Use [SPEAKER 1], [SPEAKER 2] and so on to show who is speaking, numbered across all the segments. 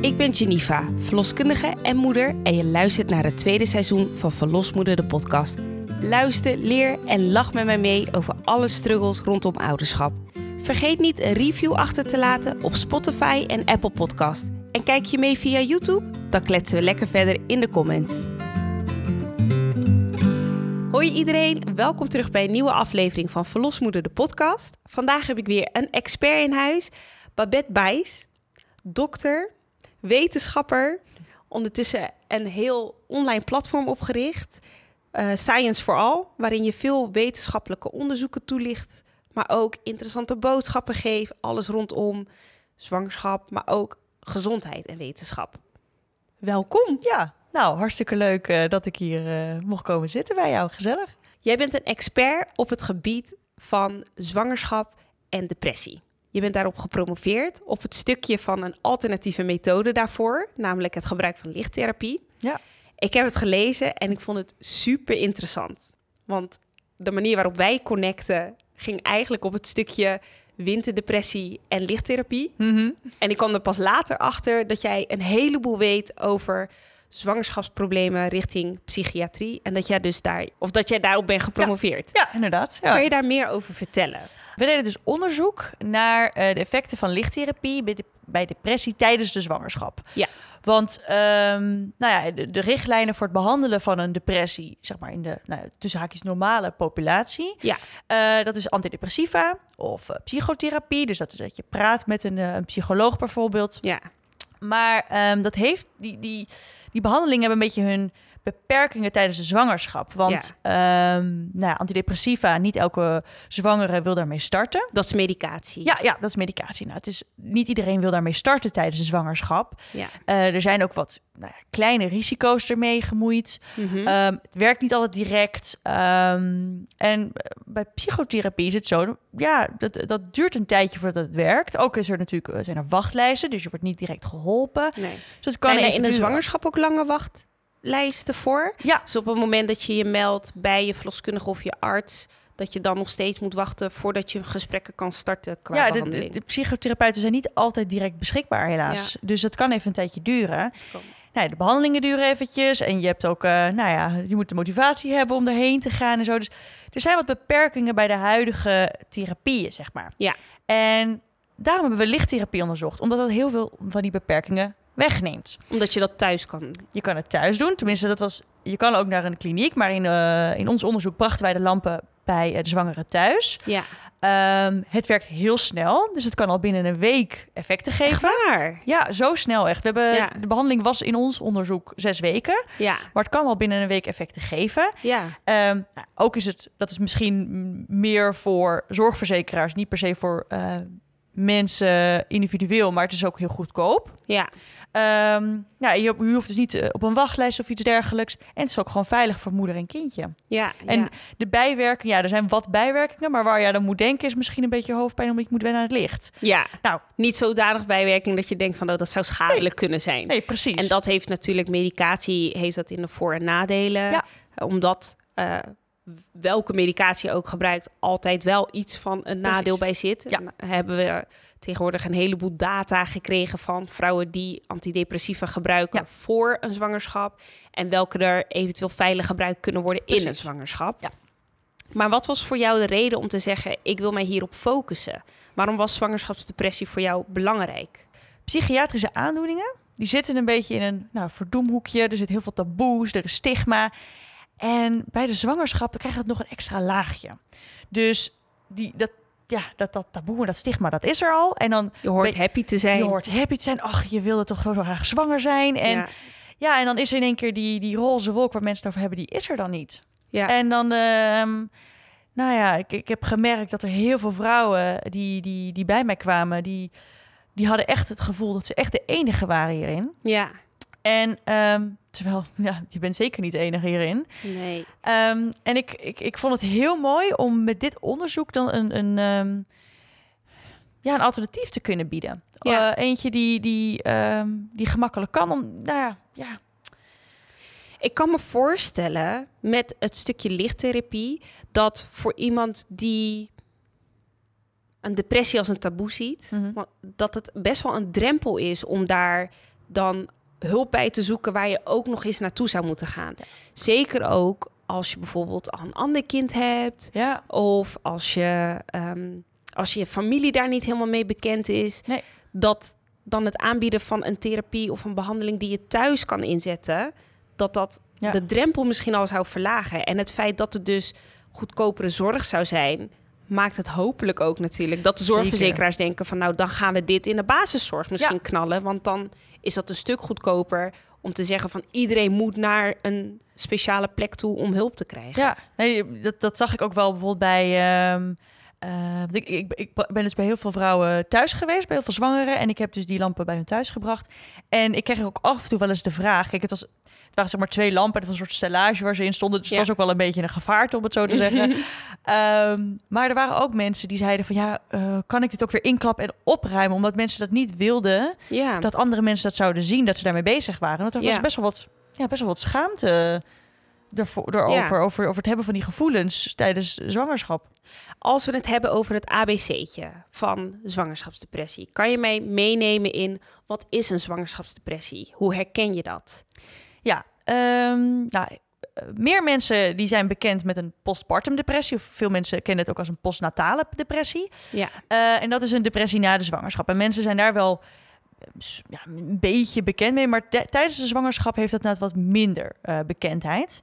[SPEAKER 1] Ik ben Geneva, verloskundige en moeder en je luistert naar het tweede seizoen van Verlosmoeder de podcast. Luister, leer en lach met mij mee over alle struggles rondom ouderschap. Vergeet niet een review achter te laten op Spotify en Apple Podcast. En kijk je mee via YouTube? Dan kletsen we lekker verder in de comments. Hoi iedereen, welkom terug bij een nieuwe aflevering van Verlosmoeder de podcast. Vandaag heb ik weer een expert in huis, Babette Bijs, dokter, wetenschapper, ondertussen een heel online platform opgericht, uh, Science for All, waarin je veel wetenschappelijke onderzoeken toelicht, maar ook interessante boodschappen geeft, alles rondom zwangerschap, maar ook gezondheid en wetenschap. Welkom.
[SPEAKER 2] Ja, nou, hartstikke leuk uh, dat ik hier uh, mocht komen zitten bij jou. Gezellig.
[SPEAKER 1] Jij bent een expert op het gebied van zwangerschap en depressie. Je bent daarop gepromoveerd op het stukje van een alternatieve methode daarvoor, namelijk het gebruik van lichttherapie.
[SPEAKER 2] Ja.
[SPEAKER 1] Ik heb het gelezen en ik vond het super interessant. Want de manier waarop wij connecten ging eigenlijk op het stukje winterdepressie en lichttherapie.
[SPEAKER 2] Mm -hmm.
[SPEAKER 1] En ik kwam er pas later achter dat jij een heleboel weet over zwangerschapsproblemen richting psychiatrie. En dat jij dus daar, of dat jij daarop bent gepromoveerd.
[SPEAKER 2] Ja, ja inderdaad. Ja.
[SPEAKER 1] Kan je daar meer over vertellen?
[SPEAKER 2] We deden dus onderzoek naar uh, de effecten van lichttherapie bij, de, bij depressie tijdens de zwangerschap.
[SPEAKER 1] Ja.
[SPEAKER 2] Want um, nou ja, de, de, richtlijnen voor het behandelen van een depressie, zeg maar in de nou, tussen haakjes normale populatie,
[SPEAKER 1] ja.
[SPEAKER 2] Uh, dat is antidepressiva of uh, psychotherapie. Dus dat is dat je praat met een, een psycholoog bijvoorbeeld.
[SPEAKER 1] Ja.
[SPEAKER 2] Maar um, dat heeft die, die, die behandelingen hebben een beetje hun beperkingen tijdens de zwangerschap. Want ja. um, nou ja, antidepressiva, niet elke zwangere wil daarmee starten.
[SPEAKER 1] Dat is medicatie.
[SPEAKER 2] Ja, ja dat is medicatie. Nou, het is, niet iedereen wil daarmee starten tijdens de zwangerschap.
[SPEAKER 1] Ja.
[SPEAKER 2] Uh, er zijn ook wat nou ja, kleine risico's ermee gemoeid.
[SPEAKER 1] Mm -hmm.
[SPEAKER 2] um, het werkt niet altijd direct. Um, en bij psychotherapie is het zo, ja, dat, dat duurt een tijdje voordat het werkt. Ook is er natuurlijk zijn er wachtlijsten, dus je wordt niet direct geholpen.
[SPEAKER 1] Nee.
[SPEAKER 2] Dus het kan
[SPEAKER 1] zijn er in de zwangerschap ook lange wacht? Lijsten voor.
[SPEAKER 2] Ja.
[SPEAKER 1] Dus op het moment dat je je meldt bij je verloskundige of je arts, dat je dan nog steeds moet wachten voordat je gesprekken kan starten qua
[SPEAKER 2] ja, de, de, de, psychotherapeuten zijn niet altijd direct beschikbaar, helaas.
[SPEAKER 1] Ja.
[SPEAKER 2] Dus dat kan even een tijdje duren. Nou, de behandelingen duren eventjes en je hebt ook, uh, nou ja, je moet de motivatie hebben om erheen te gaan en zo. Dus er zijn wat beperkingen bij de huidige therapieën, zeg maar.
[SPEAKER 1] Ja.
[SPEAKER 2] En daarom hebben we lichttherapie onderzocht, omdat dat heel veel van die beperkingen wegneemt.
[SPEAKER 1] Omdat je dat thuis kan.
[SPEAKER 2] Je kan het thuis doen. Tenminste, dat was. Je kan ook naar een kliniek. Maar in, uh, in ons onderzoek brachten wij de lampen bij uh, de zwangere thuis.
[SPEAKER 1] Ja.
[SPEAKER 2] Um, het werkt heel snel. Dus het kan al binnen een week effecten geven.
[SPEAKER 1] Waar?
[SPEAKER 2] Ja, zo snel echt. We hebben,
[SPEAKER 1] Ja.
[SPEAKER 2] De behandeling was in ons onderzoek zes weken.
[SPEAKER 1] Ja.
[SPEAKER 2] Maar het kan wel binnen een week effecten geven.
[SPEAKER 1] Ja.
[SPEAKER 2] Um, nou, ook is het, dat is misschien meer voor zorgverzekeraars, niet per se voor uh, mensen individueel, maar het is ook heel goedkoop.
[SPEAKER 1] Ja.
[SPEAKER 2] Um, ja, je, je, hoeft dus niet uh, op een wachtlijst of iets dergelijks. En het is ook gewoon veilig voor moeder en kindje.
[SPEAKER 1] Ja,
[SPEAKER 2] en
[SPEAKER 1] ja.
[SPEAKER 2] de bijwerkingen, ja, er zijn wat bijwerkingen, maar waar je dan moet denken is misschien een beetje hoofdpijn omdat je moet wennen aan het licht.
[SPEAKER 1] Ja,
[SPEAKER 2] nou,
[SPEAKER 1] niet zodanig bijwerking dat je denkt van oh, dat zou schadelijk
[SPEAKER 2] nee.
[SPEAKER 1] kunnen zijn.
[SPEAKER 2] Nee, precies.
[SPEAKER 1] En dat heeft natuurlijk medicatie, heeft dat in de voor- en nadelen.
[SPEAKER 2] Ja.
[SPEAKER 1] Omdat uh, welke medicatie ook gebruikt, altijd wel iets van een
[SPEAKER 2] Precies.
[SPEAKER 1] nadeel bij zit.
[SPEAKER 2] Ja.
[SPEAKER 1] En hebben we tegenwoordig een heleboel data gekregen van vrouwen die antidepressiva gebruiken
[SPEAKER 2] Ja.
[SPEAKER 1] voor een zwangerschap. En welke er eventueel veilig gebruikt kunnen worden in een zwangerschap.
[SPEAKER 2] Ja.
[SPEAKER 1] Maar wat was voor jou de reden om te zeggen, ik wil mij hierop focussen? Waarom was zwangerschapsdepressie voor jou belangrijk?
[SPEAKER 2] Psychiatrische aandoeningen, die zitten een beetje in een nou, verdoemhoekje. Er zit heel veel taboes, er is stigma. En bij de zwangerschappen krijgt het nog een extra laagje. Dus die, dat, ja, dat, dat taboe en dat stigma, dat is er al. En dan
[SPEAKER 1] Je hoort happy te zijn.
[SPEAKER 2] je hoort happy te zijn. Ach, je wilde toch zo graag zwanger zijn. En ja.
[SPEAKER 1] ja.
[SPEAKER 2] en dan is er in één keer die, die roze wolk waar mensen het over hebben, die is er dan niet.
[SPEAKER 1] Ja.
[SPEAKER 2] En dan, ehm, nou ja, ik, ik heb gemerkt dat er heel veel vrouwen die, die, die bij mij kwamen, die, die hadden echt het gevoel dat ze echt de enige waren hierin.
[SPEAKER 1] ja.
[SPEAKER 2] En ehm, terwijl, ja, je bent zeker niet de enige hierin.
[SPEAKER 1] Nee.
[SPEAKER 2] Ehm, en ik, ik, ik vond het heel mooi om met dit onderzoek dan een, een, ehm, ja, een alternatief te kunnen bieden.
[SPEAKER 1] Ja.
[SPEAKER 2] Eh, eentje die, die, ehm, die gemakkelijk kan. Om, nou ja, ja,
[SPEAKER 1] Ik kan me voorstellen met het stukje lichttherapie dat voor iemand die een depressie als een taboe ziet.
[SPEAKER 2] Mhm.
[SPEAKER 1] Dat het best wel een drempel is om daar dan hulp bij te zoeken waar je ook nog eens naartoe zou moeten gaan. Zeker ook als je bijvoorbeeld al een ander kind hebt.
[SPEAKER 2] Ja,
[SPEAKER 1] Of als je, ehm, als je familie daar niet helemaal mee bekend is.
[SPEAKER 2] Nee.
[SPEAKER 1] Dat dan het aanbieden van een therapie of een behandeling die je thuis kan inzetten. Dat dat
[SPEAKER 2] Ja.
[SPEAKER 1] de drempel misschien al zou verlagen. En het feit dat het dus goedkopere zorg zou zijn. Maakt het hopelijk ook natuurlijk dat de
[SPEAKER 2] Zeker.
[SPEAKER 1] zorgverzekeraars denken van nou dan gaan we dit in de basiszorg misschien knallen. Want dan is dat een stuk goedkoper om te zeggen van iedereen moet naar een speciale plek toe om hulp te krijgen.
[SPEAKER 2] Ja, dat, dat zag ik ook wel bijvoorbeeld bij. ehm, eh, ik, ik, ik ben dus bij heel veel vrouwen thuis geweest, bij heel veel zwangeren. En ik heb dus die lampen bij hun thuis gebracht. En ik kreeg ook af en toe wel eens de vraag. Kijk, het, was, het waren zeg maar twee lampen. Het was een soort stellage waar ze in stonden. Dus het
[SPEAKER 1] Ja.
[SPEAKER 2] was ook wel een beetje een gevaarte, om het zo te zeggen. Ehm, maar er waren ook mensen die zeiden van... ja, eh, kan ik dit ook weer inklappen en opruimen? Omdat mensen dat niet wilden.
[SPEAKER 1] Ja.
[SPEAKER 2] Dat andere mensen dat zouden zien, dat ze daarmee bezig waren. Want er was best wel wat, ja, best wel wat schaamte ervoor, erover,
[SPEAKER 1] Ja.
[SPEAKER 2] over, over het hebben van die gevoelens tijdens zwangerschap.
[SPEAKER 1] Als we het hebben over het ABC'tje van zwangerschapsdepressie, kan je mij meenemen in wat is een zwangerschapsdepressie? Hoe herken je dat?
[SPEAKER 2] Ja, ehm, nou, meer mensen die zijn bekend met een postpartum depressie. Of veel mensen kennen het ook als een postnatale depressie.
[SPEAKER 1] Ja.
[SPEAKER 2] Eh, en dat is een depressie na de zwangerschap. En mensen zijn daar wel ja, een beetje bekend mee. Maar tij- tijdens de zwangerschap heeft dat net wat minder eh, bekendheid.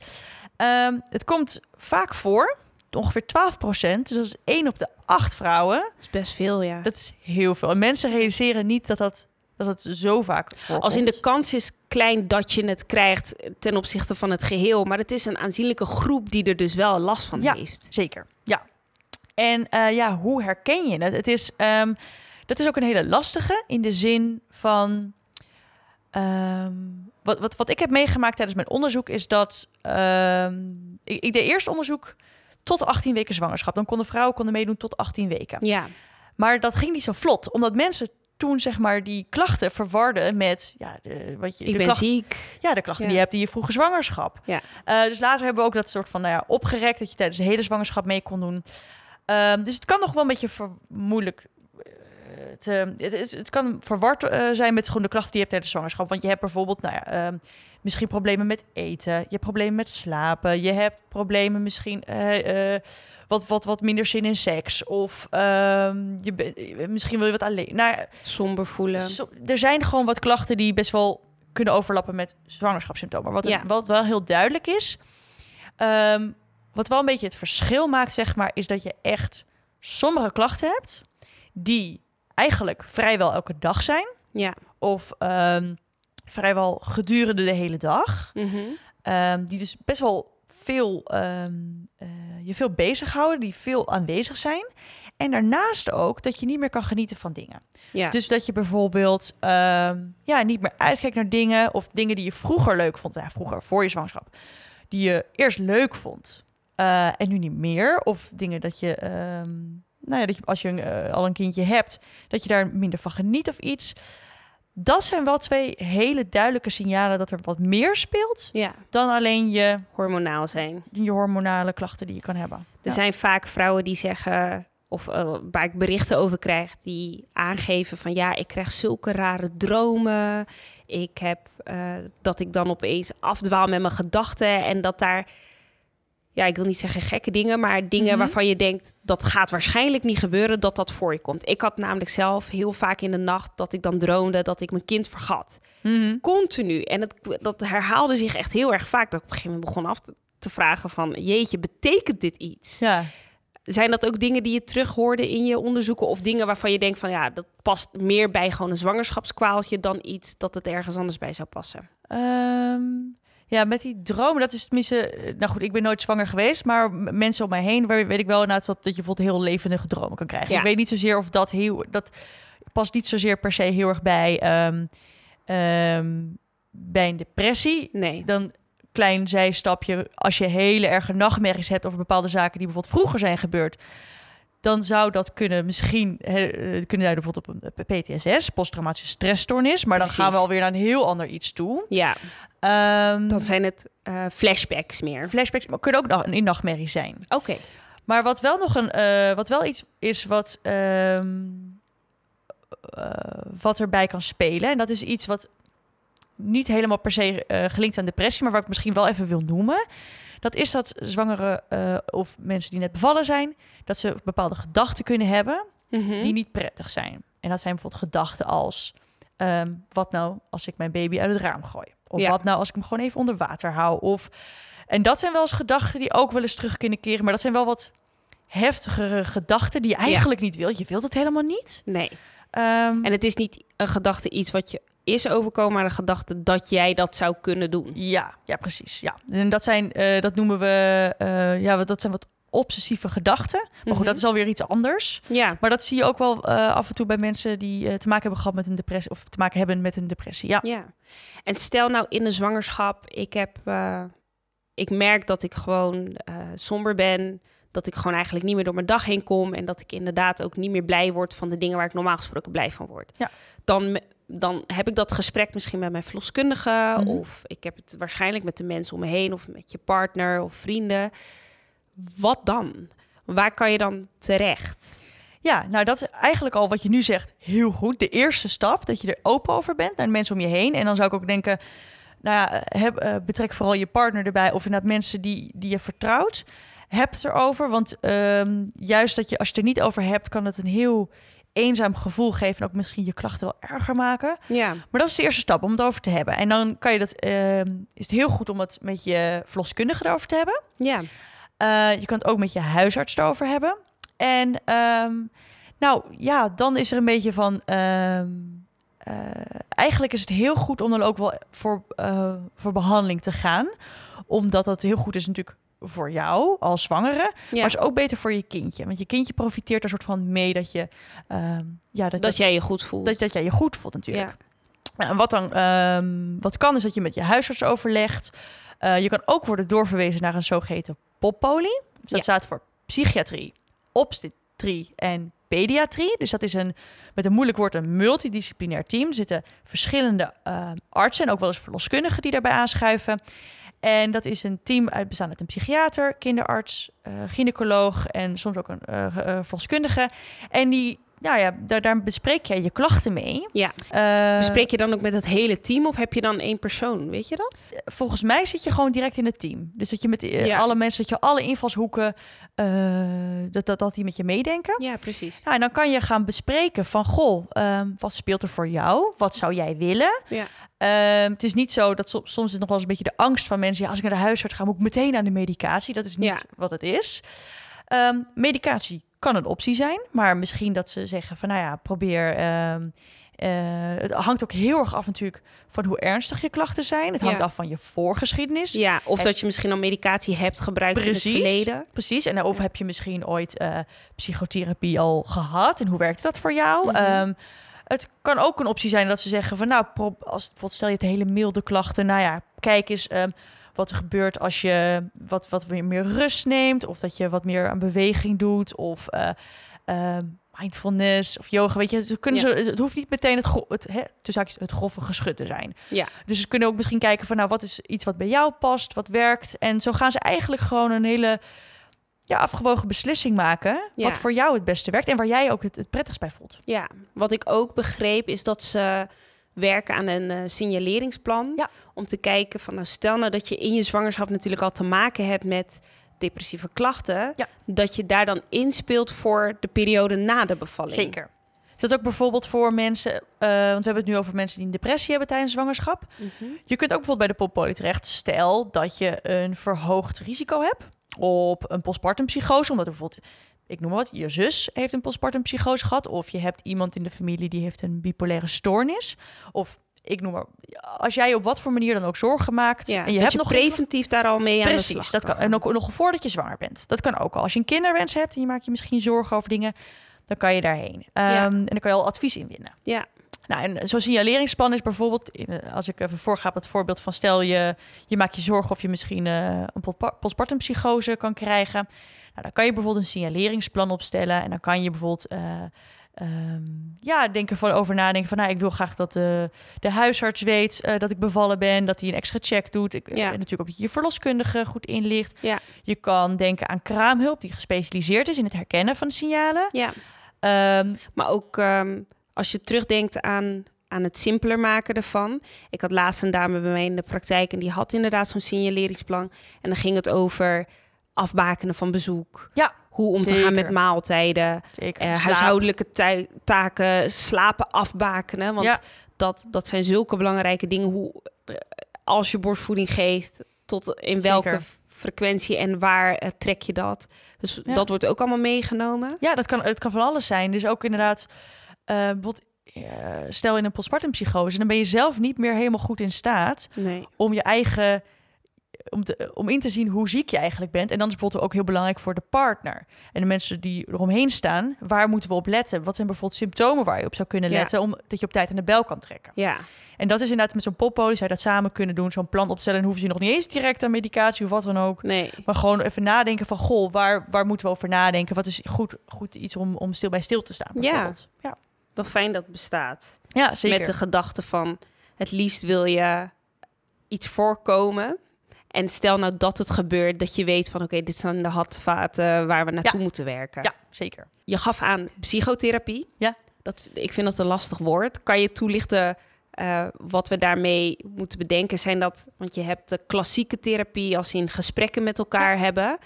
[SPEAKER 2] Ehm, het komt vaak voor, ongeveer 12 procent. Dus dat is 1 op de 8 vrouwen.
[SPEAKER 1] Dat is best veel, ja.
[SPEAKER 2] Dat is heel veel. En mensen realiseren niet dat dat, dat, het zo vaak voorkomt.
[SPEAKER 1] Als in de kans is klein dat je het krijgt ten opzichte van het geheel, maar het is een aanzienlijke groep die er dus wel last van
[SPEAKER 2] Ja.
[SPEAKER 1] heeft.
[SPEAKER 2] Zeker, ja. En eh, ja, hoe herken je het? Het is, ehm, dat is ook een hele lastige in de zin van... ehm, wat, wat, wat ik heb meegemaakt tijdens mijn onderzoek is dat... ehm, ik, ik deed eerst onderzoek tot 18 weken zwangerschap. Dan konden vrouwen konden meedoen tot 18 weken.
[SPEAKER 1] Ja,
[SPEAKER 2] Maar dat ging niet zo vlot, omdat mensen toen zeg maar die klachten verwarden met ja, de, wat je
[SPEAKER 1] ik
[SPEAKER 2] de
[SPEAKER 1] ben ziek.
[SPEAKER 2] ja, de klachten
[SPEAKER 1] Ja.
[SPEAKER 2] die je hebt in je vroege zwangerschap.
[SPEAKER 1] Ja.
[SPEAKER 2] Eh, dus later hebben we ook dat soort van nou ja, opgerekt dat je tijdens de hele zwangerschap mee kon doen. Ehm, dus het kan nog wel een beetje moeilijk. Te, het, is, het kan verward eh, zijn met gewoon de klachten die je hebt tijdens de zwangerschap. Want je hebt bijvoorbeeld, nou ja, ehm, misschien problemen met eten. Je hebt problemen met slapen. Je hebt problemen misschien eh, eh, wat, wat, wat minder zin in seks. Of ehm, je misschien wil je wat alleen. Nou, ja,
[SPEAKER 1] Somber voelen.
[SPEAKER 2] er zijn gewoon wat klachten die best wel kunnen overlappen met zwangerschapssymptomen. Wat,
[SPEAKER 1] Ja.
[SPEAKER 2] wat wel heel duidelijk is, ehm, wat wel een beetje het verschil maakt, zeg maar, is dat je echt sommige klachten hebt die eigenlijk vrijwel elke dag zijn.
[SPEAKER 1] Ja.
[SPEAKER 2] Of ehm, vrijwel gedurende de hele dag.
[SPEAKER 1] Mhm.
[SPEAKER 2] Ehm, die dus best wel veel ehm, eh, je veel bezighouden, die veel aanwezig zijn. En daarnaast ook dat je niet meer kan genieten van dingen.
[SPEAKER 1] Ja.
[SPEAKER 2] Dus dat je bijvoorbeeld ja, niet meer uitkijkt naar dingen of dingen die je vroeger leuk vond. Ja, vroeger voor je zwangerschap. Die je eerst leuk vond eh, en nu niet meer. Of dingen dat je, nou ja, dat je als je eh, al een kindje hebt, dat je daar minder van geniet of iets. Dat zijn wel twee hele duidelijke signalen dat er wat meer speelt
[SPEAKER 1] ja,
[SPEAKER 2] dan alleen je,
[SPEAKER 1] hormonaal zijn.
[SPEAKER 2] je hormonale klachten die je kan hebben.
[SPEAKER 1] Er
[SPEAKER 2] Ja.
[SPEAKER 1] zijn vaak vrouwen die zeggen, of eh, waar ik berichten over krijg, die aangeven van ja, ik krijg zulke rare dromen. Ik heb eh, dat ik dan opeens afdwaal met mijn gedachten en dat daar, ja, ik wil niet zeggen gekke dingen, maar dingen
[SPEAKER 2] Mhm.
[SPEAKER 1] waarvan je denkt dat gaat waarschijnlijk niet gebeuren, dat dat voor je komt. Ik had namelijk zelf heel vaak in de nacht dat ik dan droomde dat ik mijn kind vergat continu. En het, dat herhaalde zich echt heel erg vaak. Dat ik op een gegeven moment begon af te, te vragen van... jeetje, betekent dit iets?
[SPEAKER 2] Ja,
[SPEAKER 1] Zijn dat ook dingen die je terughoorde in je onderzoeken... of dingen waarvan je denkt van... ja, dat past meer bij gewoon een zwangerschapskwaaltje... dan iets dat het ergens anders bij zou passen?
[SPEAKER 2] Ehm, ja, met die dromen, dat is tenminste... eh, Nou goed, ik ben nooit zwanger geweest, maar mensen om mij heen... waar weet ik wel inderdaad dat, dat je bijvoorbeeld heel levendige dromen kan krijgen.
[SPEAKER 1] Ja.
[SPEAKER 2] Ik weet niet zozeer of dat heel... Dat past niet zozeer per se heel erg bij, ehm, ehm, bij een depressie.
[SPEAKER 1] Nee.
[SPEAKER 2] Dan klein zijstapje, als je hele erge nachtmerries hebt over bepaalde zaken die bijvoorbeeld vroeger zijn gebeurd, dan zou dat kunnen misschien hè, eh, kunnen duiden bijvoorbeeld op een PTSS, posttraumatische stressstoornis, maar dan
[SPEAKER 1] Precies.
[SPEAKER 2] gaan we alweer naar een heel ander iets toe.
[SPEAKER 1] Ja,
[SPEAKER 2] Ehm
[SPEAKER 1] dan zijn het eh, flashbacks meer.
[SPEAKER 2] flashbacks maar kunnen ook nog in nachtmerries zijn.
[SPEAKER 1] Oké.
[SPEAKER 2] Maar wat wel nog een, eh, wat wel iets is wat, ehm, eh, wat erbij kan spelen. En dat is iets wat niet helemaal per se eh, gelinkt aan depressie, maar wat ik misschien wel even wil noemen. Dat is dat zwangere eh, of mensen die net bevallen zijn, dat ze bepaalde gedachten kunnen hebben
[SPEAKER 1] Mhm.
[SPEAKER 2] die niet prettig zijn. En dat zijn bijvoorbeeld gedachten als: ehm, wat nou als ik mijn baby uit het raam gooi? Of
[SPEAKER 1] Ja.
[SPEAKER 2] wat nou als ik hem gewoon even onder water hou? Of en dat zijn wel eens gedachten die ook wel eens terug kunnen keren, maar dat zijn wel wat heftigere gedachten die je eigenlijk niet wil. Je wilt het helemaal niet.
[SPEAKER 1] Nee.
[SPEAKER 2] Ehm,
[SPEAKER 1] En het is niet een gedachte iets wat je is overkomen, maar een gedachte dat jij dat zou kunnen doen.
[SPEAKER 2] Ja, ja, precies. Ja. En dat zijn, eh, dat noemen we, eh, ja, dat zijn wat obsessieve gedachten. Maar goed,
[SPEAKER 1] Mhm.
[SPEAKER 2] dat is alweer iets anders.
[SPEAKER 1] Ja.
[SPEAKER 2] Maar dat zie je ook wel eh, af en toe bij mensen die te maken hebben gehad met een depressie of te maken hebben met een depressie. Ja,
[SPEAKER 1] Ja. En stel nou in de zwangerschap, ik heb, ik merk dat ik gewoon somber ben, dat ik gewoon eigenlijk niet meer door mijn dag heen kom en dat ik inderdaad ook niet meer blij word van de dingen waar ik normaal gesproken blij van word.
[SPEAKER 2] Ja.
[SPEAKER 1] Dan, dan heb ik dat gesprek misschien met mijn verloskundige
[SPEAKER 2] Mhm.
[SPEAKER 1] of ik heb het waarschijnlijk met de mensen om me heen of met je partner of vrienden. Wat dan? Waar kan je dan terecht?
[SPEAKER 2] ja, nou dat is eigenlijk al wat je nu zegt heel goed. De eerste stap, dat je er open over bent naar de mensen om je heen. En dan zou ik ook denken, nou ja, heb, eh, betrek vooral je partner erbij of inderdaad mensen die, die je vertrouwt. Heb het erover, want ehm, juist dat je, als je het er niet over hebt, kan het een heel eenzaam gevoel geven en ook misschien je klachten wel erger maken.
[SPEAKER 1] Ja,
[SPEAKER 2] Maar dat is de eerste stap om het over te hebben. En dan kan je dat, ehm, is het heel goed om het met je verloskundige erover te hebben.
[SPEAKER 1] ja,
[SPEAKER 2] Eh, je kan het ook met je huisarts erover hebben. En ehm, nou ja, dan is er een beetje van. ehm, eh, eigenlijk is het heel goed om dan ook wel voor, eh, voor behandeling te gaan. Omdat dat heel goed is natuurlijk voor jou als zwangere.
[SPEAKER 1] ja.
[SPEAKER 2] Maar is ook beter voor je kindje. Want je kindje profiteert er soort van mee dat je. ehm, ja, dat,
[SPEAKER 1] dat jij je goed voelt.
[SPEAKER 2] dat, dat jij je goed voelt natuurlijk.
[SPEAKER 1] Ja.
[SPEAKER 2] Nou, En wat dan ehm, wat kan is dat je met je huisarts overlegt. Eh, je kan ook worden doorverwezen naar een zogeheten poppolie. Dus dat
[SPEAKER 1] Ja.
[SPEAKER 2] staat voor psychiatrie, obstetrie en pediatrie. Dus dat is een met een moeilijk woord een multidisciplinair team. Er zitten verschillende eh, artsen en ook wel eens verloskundigen die daarbij aanschuiven. En dat is een team uit, bestaande uit een psychiater, kinderarts, eh, gynaecoloog en soms ook een eh, eh, verloskundige. En die, nou ja, daar, daar bespreek jij je klachten mee.
[SPEAKER 1] Ja.
[SPEAKER 2] Eh,
[SPEAKER 1] Bespreek je dan ook met het hele team of heb je dan één persoon? Weet je dat?
[SPEAKER 2] volgens mij zit je gewoon direct in het team. Dus dat je met eh,
[SPEAKER 1] Ja.
[SPEAKER 2] alle mensen, dat je alle invalshoeken, eh, dat, dat, dat die met je meedenken.
[SPEAKER 1] Ja, precies.
[SPEAKER 2] Nou, en dan kan je gaan bespreken van, goh, ehm, wat speelt er voor jou? Wat zou jij willen?
[SPEAKER 1] Ja.
[SPEAKER 2] Ehm, het is niet zo dat so- soms is nog wel eens een beetje de angst van mensen. Ja, als ik naar de huisarts ga, moet ik meteen aan de medicatie. Dat is niet
[SPEAKER 1] Ja.
[SPEAKER 2] wat het is. Ehm, medicatie kan een optie zijn, maar misschien dat ze zeggen van, nou ja, probeer. ehm, eh, het hangt ook heel erg af natuurlijk van hoe ernstig je klachten zijn. Het hangt
[SPEAKER 1] Ja.
[SPEAKER 2] af van je voorgeschiedenis.
[SPEAKER 1] Ja, of dat je misschien al medicatie hebt gebruikt in het verleden.
[SPEAKER 2] Precies. En of heb je misschien ooit eh, psychotherapie al gehad? En hoe werkte dat voor jou?
[SPEAKER 1] Mhm.
[SPEAKER 2] Ehm, het kan ook een optie zijn dat ze zeggen van nou, als bijvoorbeeld stel je het hele milde klachten, nou ja, kijk eens ehm, wat er gebeurt als je wat, wat meer rust neemt, of dat je wat meer aan beweging doet, of eh, ehm, mindfulness of yoga. Weet je, ze kunnen
[SPEAKER 1] Ja.
[SPEAKER 2] ze, het hoeft niet meteen het, gro- het, hè, haakjes, het grove geschut te zijn.
[SPEAKER 1] Ja.
[SPEAKER 2] Dus ze kunnen ook misschien kijken van nou, wat is iets wat bij jou past, wat werkt. En zo gaan ze eigenlijk gewoon een hele ja, afgewogen beslissing maken.
[SPEAKER 1] Ja.
[SPEAKER 2] Wat voor jou het beste werkt en waar jij ook het, het prettigst bij voelt.
[SPEAKER 1] Ja, wat ik ook begreep is dat ze werken aan een eh, signaleringsplan.
[SPEAKER 2] Ja.
[SPEAKER 1] Om te kijken van, nou stel nou dat je in je zwangerschap natuurlijk al te maken hebt met depressieve klachten.
[SPEAKER 2] Ja.
[SPEAKER 1] Dat je daar dan inspeelt voor de periode na de bevalling.
[SPEAKER 2] Zeker. Is dat ook bijvoorbeeld voor mensen, eh, want we hebben het nu over mensen die een depressie hebben tijdens zwangerschap.
[SPEAKER 1] Mhm.
[SPEAKER 2] Je kunt ook bijvoorbeeld bij de poppolie terecht. Stel dat je een verhoogd risico hebt op een postpartum psychose, omdat er bijvoorbeeld, ik noem wat, je zus heeft een postpartum psychose gehad, of je hebt iemand in de familie die heeft een bipolaire stoornis, of ik noem maar, als jij op wat voor manier dan ook zorgen maakt
[SPEAKER 1] Ja,
[SPEAKER 2] en je hebt
[SPEAKER 1] je
[SPEAKER 2] nog
[SPEAKER 1] preventief daar al mee aan de
[SPEAKER 2] Precies,
[SPEAKER 1] slag
[SPEAKER 2] dat kan. En ook nog voordat je zwanger bent. Dat kan ook al. Als je een kinderwens hebt en je maakt je misschien zorgen over dingen, dan kan je daarheen.
[SPEAKER 1] Ja.
[SPEAKER 2] Ehm, en dan kan je al advies inwinnen.
[SPEAKER 1] Ja.
[SPEAKER 2] Nou, en zo'n signaleringsplan is bijvoorbeeld, als ik even voorga op het voorbeeld van stel je, je maakt je zorgen of je misschien eh, een postpa- postpartum psychose kan krijgen. Nou, dan kan je bijvoorbeeld een signaleringsplan opstellen en dan kan je bijvoorbeeld eh, ehm, ja, denken van over nadenken van, nou, ik wil graag dat de, de huisarts weet eh, dat ik bevallen ben, dat hij een extra check doet. Ik,
[SPEAKER 1] Ja.
[SPEAKER 2] en natuurlijk ook je verloskundige goed inlicht.
[SPEAKER 1] Ja.
[SPEAKER 2] Je kan denken aan kraamhulp die gespecialiseerd is in het herkennen van signalen.
[SPEAKER 1] Ja,
[SPEAKER 2] Ehm,
[SPEAKER 1] maar ook ehm, als je terugdenkt aan, aan het simpeler maken ervan. Ik had laatst een dame bij mij in de praktijk en die had inderdaad zo'n signaleringsplan. En dan ging het over afbakenen van bezoek.
[SPEAKER 2] Ja,
[SPEAKER 1] Hoe om te gaan met maaltijden.
[SPEAKER 2] zeker.
[SPEAKER 1] eh, huishoudelijke taken, slapen afbakenen. Want
[SPEAKER 2] Ja.
[SPEAKER 1] dat, dat zijn zulke belangrijke dingen. Hoe, eh, als je borstvoeding geeft, tot in welke
[SPEAKER 2] Zeker.
[SPEAKER 1] frequentie en waar eh, trek je dat. Dus
[SPEAKER 2] Ja.
[SPEAKER 1] dat wordt ook allemaal meegenomen.
[SPEAKER 2] Ja, dat kan, het kan van alles zijn. Dus ook inderdaad, eh, stel in een postpartum psychose, dan ben je zelf niet meer helemaal goed in staat
[SPEAKER 1] Nee.
[SPEAKER 2] om je eigen, om, te, om in te zien hoe ziek je eigenlijk bent. En dan is bijvoorbeeld ook heel belangrijk voor de partner en de mensen die eromheen staan. Waar moeten we op letten? Wat zijn bijvoorbeeld symptomen waar je op zou kunnen
[SPEAKER 1] Ja.
[SPEAKER 2] letten, om dat je op tijd aan de bel kan trekken?
[SPEAKER 1] Ja,
[SPEAKER 2] En dat is inderdaad met zo'n poppolie zou je dat samen kunnen doen, zo'n plan opstellen. En hoef je nog niet eens direct aan medicatie of wat dan ook.
[SPEAKER 1] nee.
[SPEAKER 2] Maar gewoon even nadenken van, goh, waar, waar moeten we over nadenken? Wat is goed, goed iets om, om stil bij stil te staan,
[SPEAKER 1] Ja.
[SPEAKER 2] bijvoorbeeld. Ja,
[SPEAKER 1] Wel fijn dat het bestaat.
[SPEAKER 2] ja zeker.
[SPEAKER 1] Met de gedachte van het liefst wil je iets voorkomen. En stel nou dat het gebeurt, dat je weet van oké, dit zijn de handvaten waar we naartoe moeten werken.
[SPEAKER 2] Ja, zeker.
[SPEAKER 1] Je gaf aan psychotherapie.
[SPEAKER 2] Ja.
[SPEAKER 1] Dat, ik vind dat een lastig woord. Kan je toelichten eh, wat we daarmee moeten bedenken? Zijn dat, want je hebt de klassieke therapie als in gesprekken met elkaar hebben.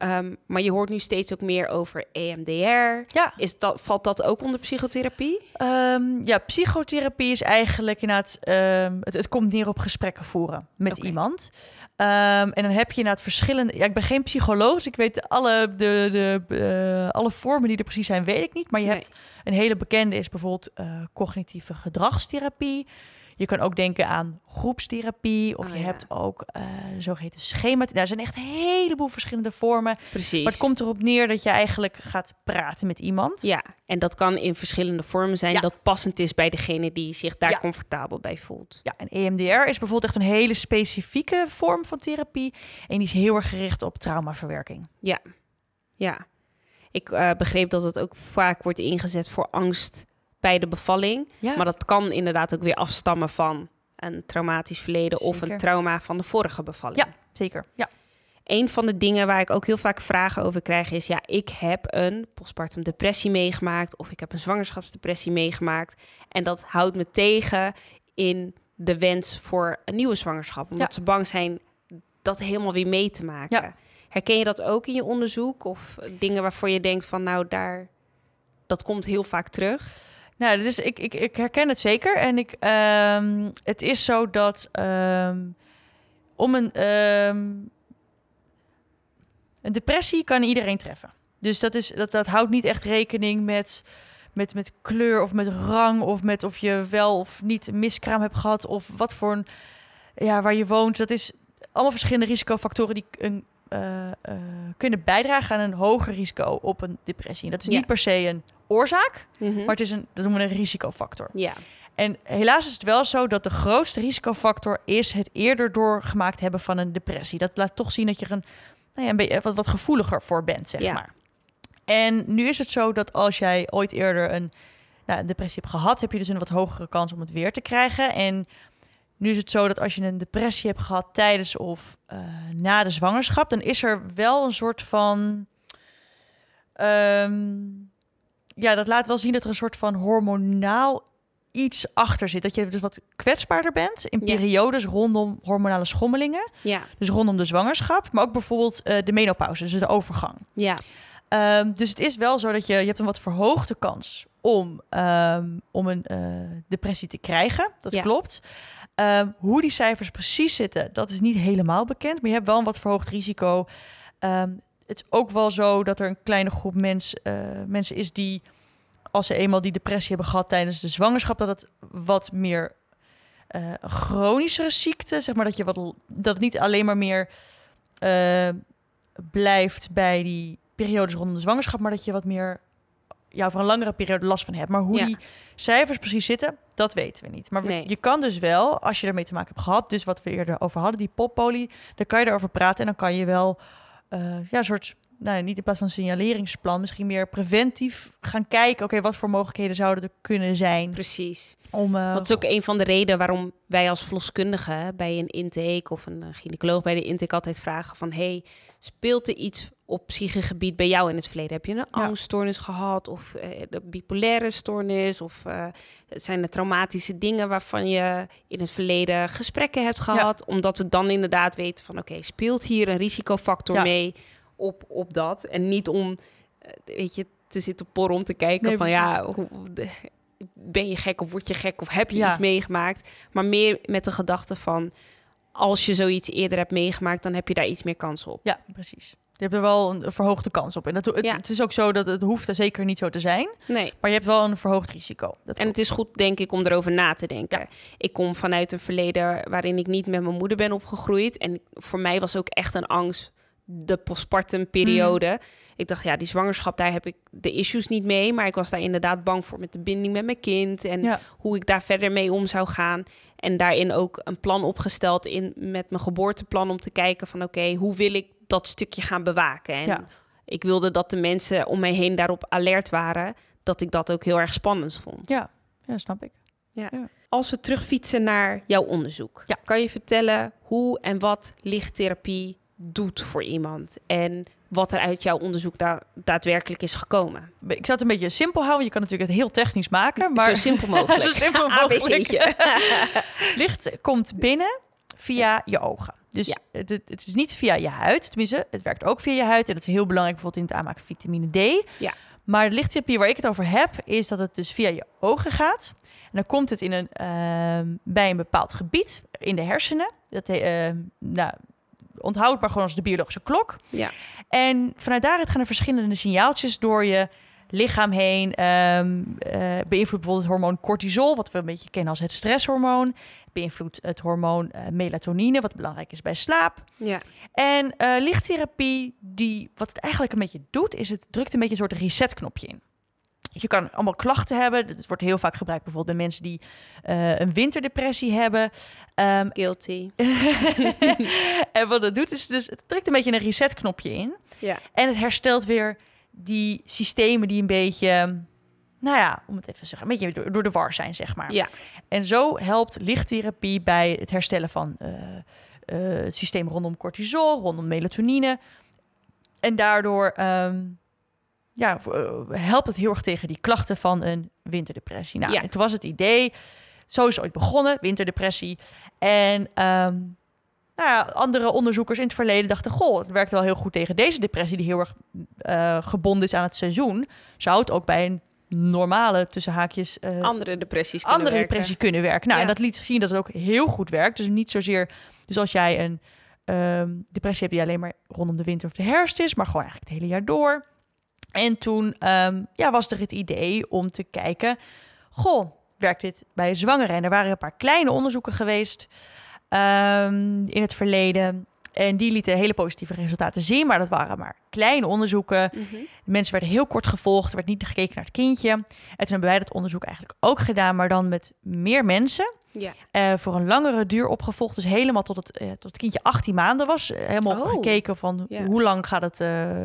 [SPEAKER 1] Ehm, maar je hoort nu steeds ook meer over EMDR.
[SPEAKER 2] Ja,
[SPEAKER 1] Is dat, valt dat ook onder psychotherapie?
[SPEAKER 2] Ehm, ja, psychotherapie is eigenlijk inderdaad... ehm, het, het komt neer op gesprekken voeren met iemand. En dan heb je inderdaad verschillende... Ja, ik ben geen psycholoog, dus ik weet alle, de, de, eh, alle vormen die er precies zijn, weet ik niet. Maar je
[SPEAKER 1] Nee.
[SPEAKER 2] hebt een hele bekende is bijvoorbeeld eh, cognitieve gedragstherapie. Je kan ook denken aan groepstherapie. Of
[SPEAKER 1] Oh,
[SPEAKER 2] je
[SPEAKER 1] ja.
[SPEAKER 2] hebt ook eh zogeheten schema. Daar zijn echt een heleboel verschillende vormen.
[SPEAKER 1] Precies.
[SPEAKER 2] Maar het komt erop neer dat je eigenlijk gaat praten met iemand.
[SPEAKER 1] Ja, en dat kan in verschillende vormen zijn.
[SPEAKER 2] Ja.
[SPEAKER 1] Dat passend is bij degene die zich daar
[SPEAKER 2] Ja.
[SPEAKER 1] comfortabel bij voelt.
[SPEAKER 2] Ja, en EMDR is bijvoorbeeld echt een hele specifieke vorm van therapie. En die is heel erg gericht op traumaverwerking.
[SPEAKER 1] Ja, ik eh, begreep dat het ook vaak wordt ingezet voor angst bij de bevalling.
[SPEAKER 2] Ja,
[SPEAKER 1] Maar dat kan inderdaad ook weer afstammen van een traumatisch verleden of een trauma van de vorige bevalling.
[SPEAKER 2] Ja. zeker. Ja.
[SPEAKER 1] Een van de dingen waar ik ook heel vaak vragen over krijg is: ja, ik heb een postpartum depressie meegemaakt of ik heb een zwangerschapsdepressie meegemaakt. En dat houdt me tegen in de wens voor een nieuwe zwangerschap, omdat
[SPEAKER 2] Ja.
[SPEAKER 1] ze bang zijn dat helemaal weer mee te maken.
[SPEAKER 2] Ja.
[SPEAKER 1] Herken je dat ook in je onderzoek of dingen waarvoor je denkt van nou daar dat komt heel vaak terug?
[SPEAKER 2] Nou, dus ik, ik, ik herken het zeker. En ik, ehm, het is zo dat ehm, om een, ehm, een depressie kan iedereen treffen. Dus dat, is, dat, dat houdt niet echt rekening met, met, met kleur of met rang of met of je wel of niet miskraam hebt gehad of wat voor een, ja, waar je woont. Dat is allemaal verschillende risicofactoren die een, eh, kunnen bijdragen aan een hoger risico op een depressie. En dat is
[SPEAKER 1] Ja.
[SPEAKER 2] niet per se een oorzaak,
[SPEAKER 1] Mhm.
[SPEAKER 2] maar het is een, dat noemen we een risicofactor.
[SPEAKER 1] Ja,
[SPEAKER 2] En helaas is het wel zo dat de grootste risicofactor is het eerder doorgemaakt hebben van een depressie. Dat laat toch zien dat je er een, nou ja, een beetje wat, wat gevoeliger voor bent, zeg
[SPEAKER 1] Ja.
[SPEAKER 2] maar. En nu is het zo dat als jij ooit eerder een, nou, een depressie hebt gehad, heb je dus een wat hogere kans om het weer te krijgen. En nu is het zo dat als je een depressie hebt gehad tijdens of eh, na de zwangerschap, dan is er wel een soort van. ehm, ja, dat laat wel zien dat er een soort van hormonaal iets achter zit. Dat je dus wat kwetsbaarder bent in
[SPEAKER 1] Ja.
[SPEAKER 2] periodes rondom hormonale schommelingen.
[SPEAKER 1] ja,
[SPEAKER 2] Dus rondom de zwangerschap, maar ook bijvoorbeeld eh, de menopauze, dus de overgang.
[SPEAKER 1] ja,
[SPEAKER 2] Ehm, dus het is wel zo dat je, je hebt een wat verhoogde kans om, ehm, om een eh, depressie te krijgen. Dat
[SPEAKER 1] Ja.
[SPEAKER 2] klopt. Ehm, hoe die cijfers precies zitten, dat is niet helemaal bekend. Maar je hebt wel een wat verhoogd risico. Ehm, het is ook wel zo dat er een kleine groep eh, mensen is die, als ze eenmaal die depressie hebben gehad tijdens de zwangerschap, dat het wat meer eh, chronische ziekte, zeg maar, dat je wat dat het niet alleen maar meer eh, blijft bij die periodes rondom de zwangerschap, maar dat je wat meer ja, voor een langere periode last van hebt. Maar hoe
[SPEAKER 1] Ja.
[SPEAKER 2] die cijfers precies zitten, dat weten we niet. Maar
[SPEAKER 1] Nee.
[SPEAKER 2] je kan dus wel, als je ermee te maken hebt gehad, dus wat we eerder over hadden, die poppolie, dan kan je erover praten en dan kan je wel eh, ja, een soort nou, niet in plaats van een signaleringsplan, misschien meer preventief gaan kijken. Oké, wat voor mogelijkheden zouden er kunnen zijn
[SPEAKER 1] Precies.
[SPEAKER 2] om. eh,
[SPEAKER 1] Dat is ook een van de redenen waarom wij als verloskundige bij een intake of een eh, gynaecoloog bij de intake altijd vragen van hey, speelt er iets op psychisch gebied bij jou in het verleden? Heb je een
[SPEAKER 2] Ja.
[SPEAKER 1] angststoornis gehad of eh, de bipolaire stoornis of eh, zijn er traumatische dingen waarvan je in het verleden gesprekken hebt gehad? Omdat we dan inderdaad weten van oké, speelt hier een risicofactor
[SPEAKER 2] Ja.
[SPEAKER 1] mee op, op dat en niet om eh, weet je te zitten porren om te kijken
[SPEAKER 2] Nee,
[SPEAKER 1] van ja, hoe- ben je gek of word je gek of heb je
[SPEAKER 2] Ja.
[SPEAKER 1] iets meegemaakt? Maar meer met de gedachte van als je zoiets eerder hebt meegemaakt, dan heb je daar iets meer kans op.
[SPEAKER 2] Ja, precies. Je hebt er wel een verhoogde kans op. En dat, het,
[SPEAKER 1] Ja.
[SPEAKER 2] het is ook zo dat het hoeft er zeker niet zo te zijn.
[SPEAKER 1] Nee.
[SPEAKER 2] Maar je hebt wel een verhoogd risico. Dat
[SPEAKER 1] En het is goed, denk ik, om erover na te denken. Ik kom vanuit een verleden waarin ik niet met mijn moeder ben opgegroeid. En voor mij was ook echt een angst de postpartum periode.
[SPEAKER 2] Mm.
[SPEAKER 1] Ik dacht, ja, die zwangerschap, daar heb ik de issues niet mee. Maar ik was daar inderdaad bang voor met de binding met mijn kind. En
[SPEAKER 2] Ja.
[SPEAKER 1] hoe ik daar verder mee om zou gaan. En daarin ook een plan opgesteld in, met mijn geboorteplan om te kijken van oké, hoe wil ik dat stukje gaan bewaken? En
[SPEAKER 2] Ja.
[SPEAKER 1] ik wilde dat de mensen om mij heen daarop alert waren, dat ik dat ook heel erg spannend vond.
[SPEAKER 2] Ja, ja snap ik.
[SPEAKER 1] Als we terugfietsen naar jouw onderzoek,
[SPEAKER 2] Ja.
[SPEAKER 1] kan je vertellen hoe en wat lichttherapie doet voor iemand en wat er uit jouw onderzoek da- daadwerkelijk is gekomen?
[SPEAKER 2] Ik zou het een beetje simpel houden. Je kan natuurlijk het heel technisch maken. Maar
[SPEAKER 1] Zo simpel mogelijk.
[SPEAKER 2] Zo simpel mogelijk. Licht komt binnen via je ogen. Dus
[SPEAKER 1] Ja.
[SPEAKER 2] het, het is niet via je huid. Tenminste, het werkt ook via je huid. En dat is heel belangrijk bijvoorbeeld in het aanmaken van vitamine D.
[SPEAKER 1] Ja.
[SPEAKER 2] Maar de lichttherapie waar ik het over heb, is dat het dus via je ogen gaat. En dan komt het in een, ehm, bij een bepaald gebied in de hersenen. Dat, ehm, nou, onthoud het maar gewoon als de biologische klok.
[SPEAKER 1] Ja.
[SPEAKER 2] En vanuit daaruit gaan er verschillende signaaltjes door je lichaam heen. ehm eh, beïnvloedt bijvoorbeeld het hormoon cortisol, wat we een beetje kennen als het stresshormoon. Beïnvloedt het hormoon eh, melatonine, wat belangrijk is bij slaap.
[SPEAKER 1] Ja.
[SPEAKER 2] En eh, lichttherapie, die, wat het eigenlijk een beetje doet, is het drukt een beetje een soort resetknopje in. Je kan allemaal klachten hebben. Het wordt heel vaak gebruikt bijvoorbeeld bij mensen die eh, een winterdepressie hebben. Ehm,
[SPEAKER 1] Guilty.
[SPEAKER 2] en wat het doet is dus, het drukt een beetje een resetknopje in.
[SPEAKER 1] Ja.
[SPEAKER 2] En het herstelt weer die systemen die een beetje, nou ja, om het even te zeggen, een beetje door, door de war zijn, zeg maar.
[SPEAKER 1] Ja.
[SPEAKER 2] En zo helpt lichttherapie bij het herstellen van eh, het systeem rondom cortisol, rondom melatonine. En daardoor ehm, ja, eh, helpt het heel erg tegen die klachten van een winterdepressie. Nou,
[SPEAKER 1] Ja.
[SPEAKER 2] en toen was het idee, zo is het ooit begonnen, winterdepressie. En ehm, nou ja, andere onderzoekers in het verleden dachten... goh, het werkt wel heel goed tegen deze depressie... die heel erg eh, gebonden is aan het seizoen. Zou het ook bij een normale, tussen haakjes... eh,
[SPEAKER 1] Andere depressies kunnen
[SPEAKER 2] andere
[SPEAKER 1] werken.
[SPEAKER 2] depressie kunnen werken. Nou,
[SPEAKER 1] Ja.
[SPEAKER 2] en dat liet zien dat het ook heel goed werkt. Dus niet zozeer... Dus als jij een ehm, depressie hebt die alleen maar rondom de winter of de herfst is... maar gewoon eigenlijk het hele jaar door. En toen ehm, ja, was er het idee om te kijken... goh, werkt dit bij zwangeren? En er waren een paar kleine onderzoeken geweest ehm, in het verleden... En die lieten hele positieve resultaten zien, maar dat waren maar kleine onderzoeken.
[SPEAKER 1] Mhm.
[SPEAKER 2] De mensen werden heel kort gevolgd, er werd niet gekeken naar het kindje. En toen hebben wij dat onderzoek eigenlijk ook gedaan, maar dan met meer mensen.
[SPEAKER 1] Ja.
[SPEAKER 2] eh, voor een langere duur opgevolgd, dus helemaal tot het, eh, tot het kindje 18 maanden was. Eh, helemaal
[SPEAKER 1] Oh.
[SPEAKER 2] gekeken van
[SPEAKER 1] Ja.
[SPEAKER 2] hoe lang gaat het,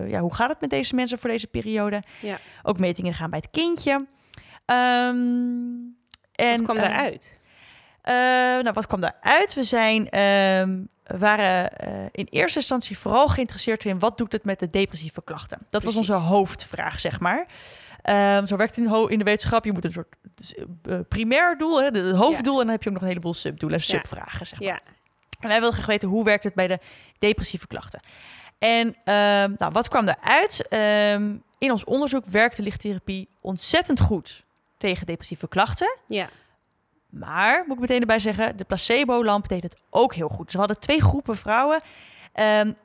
[SPEAKER 2] ja, hoe gaat het met deze mensen voor deze periode.
[SPEAKER 1] Ja.
[SPEAKER 2] Ook metingen gaan bij het kindje. Ehm, en,
[SPEAKER 1] Wat kwam daaruit?
[SPEAKER 2] nou, wat kwam daaruit? We zijn, ehm, waren in eerste instantie vooral geïnteresseerd in wat doet het met de depressieve klachten. Dat was onze hoofdvraag, zeg maar. Ehm, zo werkt het in, in de wetenschap. Je moet een soort dus, eh, primair doel, hè, het hoofddoel, en dan heb je ook nog een heleboel subdoelen subvragen, zeg maar.
[SPEAKER 1] Ja.
[SPEAKER 2] En wij wilden graag weten hoe werkt het bij de depressieve klachten. En ehm, nou, wat kwam eruit? Ehm in ons onderzoek werkte lichttherapie ontzettend goed tegen depressieve klachten.
[SPEAKER 1] Ja.
[SPEAKER 2] Maar, moet ik meteen erbij zeggen, de placebo-lamp deed het ook heel goed. Ze hadden twee groepen vrouwen.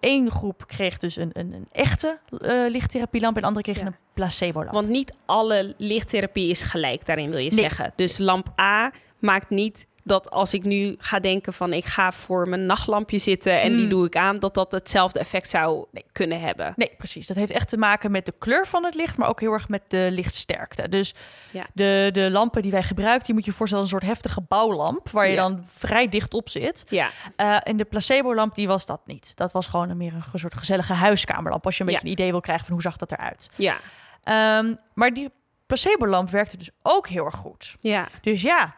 [SPEAKER 2] Eén groep kreeg dus een, een, een echte eh lichttherapielamp en de andere kreeg
[SPEAKER 1] Ja.
[SPEAKER 2] een placebo-lamp.
[SPEAKER 1] Want niet alle lichttherapie is gelijk, daarin wil je
[SPEAKER 2] Nee.
[SPEAKER 1] zeggen. Dus lamp A maakt niet dat als ik nu ga denken van ik ga voor mijn nachtlampje zitten en die
[SPEAKER 2] Mm.
[SPEAKER 1] doe ik aan, dat dat hetzelfde effect zou kunnen hebben.
[SPEAKER 2] Nee, precies. Dat heeft echt te maken met de kleur van het licht, maar ook heel erg met de lichtsterkte. Dus
[SPEAKER 1] Ja.
[SPEAKER 2] de, de lampen die wij gebruiken, die moet je voorstellen een soort heftige bouwlamp, waar je
[SPEAKER 1] Ja.
[SPEAKER 2] dan vrij dicht op zit.
[SPEAKER 1] Ja,
[SPEAKER 2] Eh, en de placebo-lamp, die was dat niet. Dat was gewoon een meer een soort gezellige huiskamerlamp, als je een
[SPEAKER 1] Ja.
[SPEAKER 2] beetje een idee wil krijgen van hoe zag dat eruit.
[SPEAKER 1] ja,
[SPEAKER 2] Ehm, maar die placebo-lamp werkte dus ook heel erg goed.
[SPEAKER 1] ja.
[SPEAKER 2] Dus ja,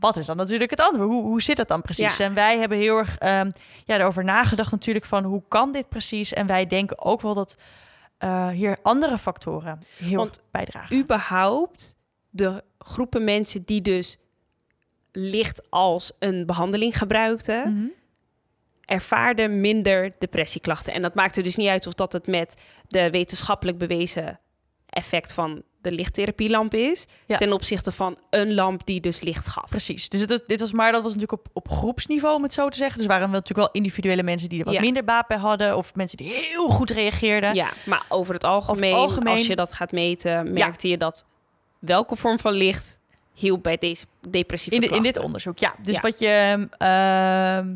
[SPEAKER 2] wat is dan natuurlijk het antwoord? Hoe, hoe zit dat dan precies?
[SPEAKER 1] Ja.
[SPEAKER 2] En wij hebben heel erg ehm, ja, erover nagedacht natuurlijk van hoe kan dit precies? En wij denken ook wel dat eh, hier andere factoren heel
[SPEAKER 1] Want
[SPEAKER 2] bijdragen.
[SPEAKER 1] überhaupt de groepen mensen die dus licht als een behandeling gebruikten,
[SPEAKER 2] Mhm.
[SPEAKER 1] ervaarden minder depressieklachten. En dat maakt er dus niet uit of dat het met de wetenschappelijk bewezen effect van de lichttherapielamp is,
[SPEAKER 2] Ja.
[SPEAKER 1] ten opzichte van een lamp die dus licht gaf.
[SPEAKER 2] Precies. Dus het dit was maar dat was natuurlijk op, op groepsniveau, om het zo te zeggen. Dus waren wel natuurlijk wel individuele mensen die er wat
[SPEAKER 1] Ja.
[SPEAKER 2] minder baat bij hadden, of mensen die heel goed reageerden.
[SPEAKER 1] Ja, maar over het algemeen,
[SPEAKER 2] algemeen-
[SPEAKER 1] als je dat gaat meten, merkte je dat welke vorm van licht hielp bij deze depressieve
[SPEAKER 2] In, de- in dit onderzoek, ja. Dus wat je, ehm,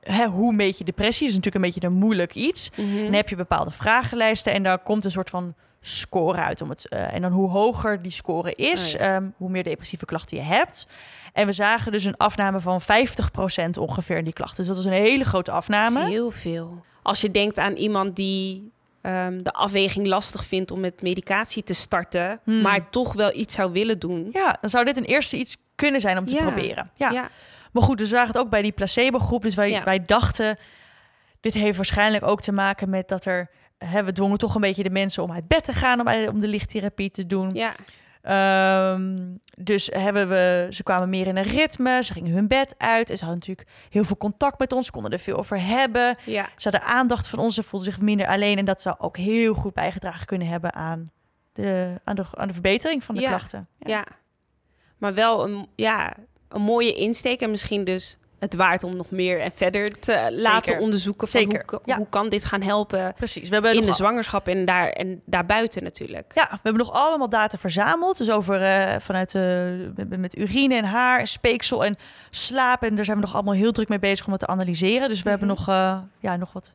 [SPEAKER 2] hè, hoe meet je depressie, is natuurlijk een beetje een moeilijk iets.
[SPEAKER 1] Mhm.
[SPEAKER 2] Dan heb je bepaalde vragenlijsten en daar komt een soort van score uit. Om het, eh, en dan hoe hoger die score is,
[SPEAKER 1] Oh ja.
[SPEAKER 2] ehm, hoe meer depressieve klachten je hebt. En we zagen dus een afname van 50% ongeveer in die klachten. Dus dat was een hele grote
[SPEAKER 1] Dat is
[SPEAKER 2] afname.
[SPEAKER 1] heel veel. Als je denkt aan iemand die ehm, de afweging lastig vindt om met medicatie te starten,
[SPEAKER 2] Hmm.
[SPEAKER 1] maar toch wel iets zou willen doen.
[SPEAKER 2] Ja, dan zou dit een eerste iets kunnen zijn om te
[SPEAKER 1] Ja.
[SPEAKER 2] proberen. Ja.
[SPEAKER 1] ja.
[SPEAKER 2] Maar goed, dus we zagen het ook bij die placebo-groep. Dus wij,
[SPEAKER 1] Ja.
[SPEAKER 2] wij dachten, dit heeft waarschijnlijk ook te maken met dat er... Hè, we dwongen toch een beetje de mensen om uit bed te gaan om, om de lichttherapie te doen.
[SPEAKER 1] ja.
[SPEAKER 2] Ehm, dus hebben we, ze kwamen meer in een ritme, ze gingen hun bed uit en ze hadden natuurlijk heel veel contact met ons, konden er veel over hebben.
[SPEAKER 1] ja.
[SPEAKER 2] Ze hadden aandacht van ons, ze voelden zich minder alleen en dat zou ook heel goed bijgedragen kunnen hebben aan de, aan de, aan de verbetering van de
[SPEAKER 1] Ja.
[SPEAKER 2] klachten.
[SPEAKER 1] Ja. Maar wel een, ja, een mooie insteek en misschien dus het waard om nog meer en verder te laten onderzoeken van
[SPEAKER 2] Zeker.
[SPEAKER 1] Hoe,
[SPEAKER 2] Ja.
[SPEAKER 1] hoe kan dit gaan helpen
[SPEAKER 2] Precies. We hebben
[SPEAKER 1] in de
[SPEAKER 2] al-
[SPEAKER 1] zwangerschap en, daar, en daarbuiten natuurlijk.
[SPEAKER 2] Ja, we hebben nog allemaal data verzameld. Dus over eh, vanuit eh, met, urine en haar, en speeksel en slaap. En daar zijn we nog allemaal heel druk mee bezig om het te analyseren. Dus we hebben
[SPEAKER 1] Mhm.
[SPEAKER 2] nog, eh, ja, nog wat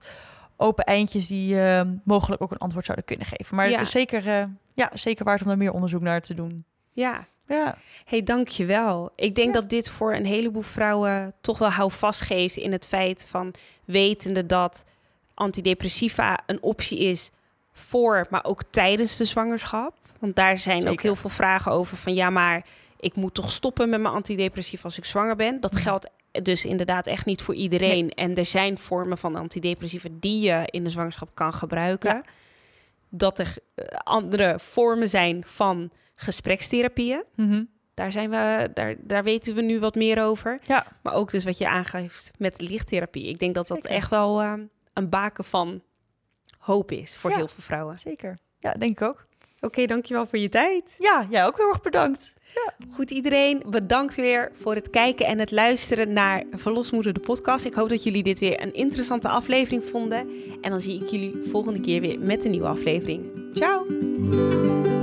[SPEAKER 2] open eindjes die mogelijk ook een antwoord zouden kunnen geven. Maar
[SPEAKER 1] Ja.
[SPEAKER 2] het is zeker, ja, zeker waard om er meer onderzoek naar te doen.
[SPEAKER 1] Ja.
[SPEAKER 2] Ja,
[SPEAKER 1] hey, dankjewel. Ik denk
[SPEAKER 2] Ja.
[SPEAKER 1] dat dit voor een heleboel vrouwen toch wel houvast geeft in het feit van wetende dat antidepressiva een optie is voor, maar ook tijdens de zwangerschap. Want daar zijn ook heel veel vragen over van ja, maar ik moet toch stoppen met mijn antidepressief als ik zwanger ben. Dat geldt dus inderdaad echt niet voor iedereen. En er zijn vormen van antidepressiva die je in de zwangerschap kan gebruken.
[SPEAKER 2] Ja.
[SPEAKER 1] Dat er eh, andere vormen zijn van gesprekstherapieën.
[SPEAKER 2] Mhm.
[SPEAKER 1] Daar, zijn we, daar, daar weten we nu wat meer over.
[SPEAKER 2] ja.
[SPEAKER 1] Maar ook dus wat je aangeeft met lichttherapie. Ik denk dat dat
[SPEAKER 2] Zeker.
[SPEAKER 1] echt wel eh, een baken van hoop is voor
[SPEAKER 2] Ja.
[SPEAKER 1] heel veel vrouwen.
[SPEAKER 2] zeker. Ja, denk ik ook.
[SPEAKER 1] Oké, dankjewel voor je tijd.
[SPEAKER 2] Ja, jij ook heel erg bedankt.
[SPEAKER 1] Goed iedereen, bedankt weer voor het kijken en het luisteren naar Verlosmoeder de podcast. Ik hoop dat jullie dit weer een interessante aflevering vonden. En dan zie ik jullie volgende keer weer met een nieuwe aflevering. Ciao!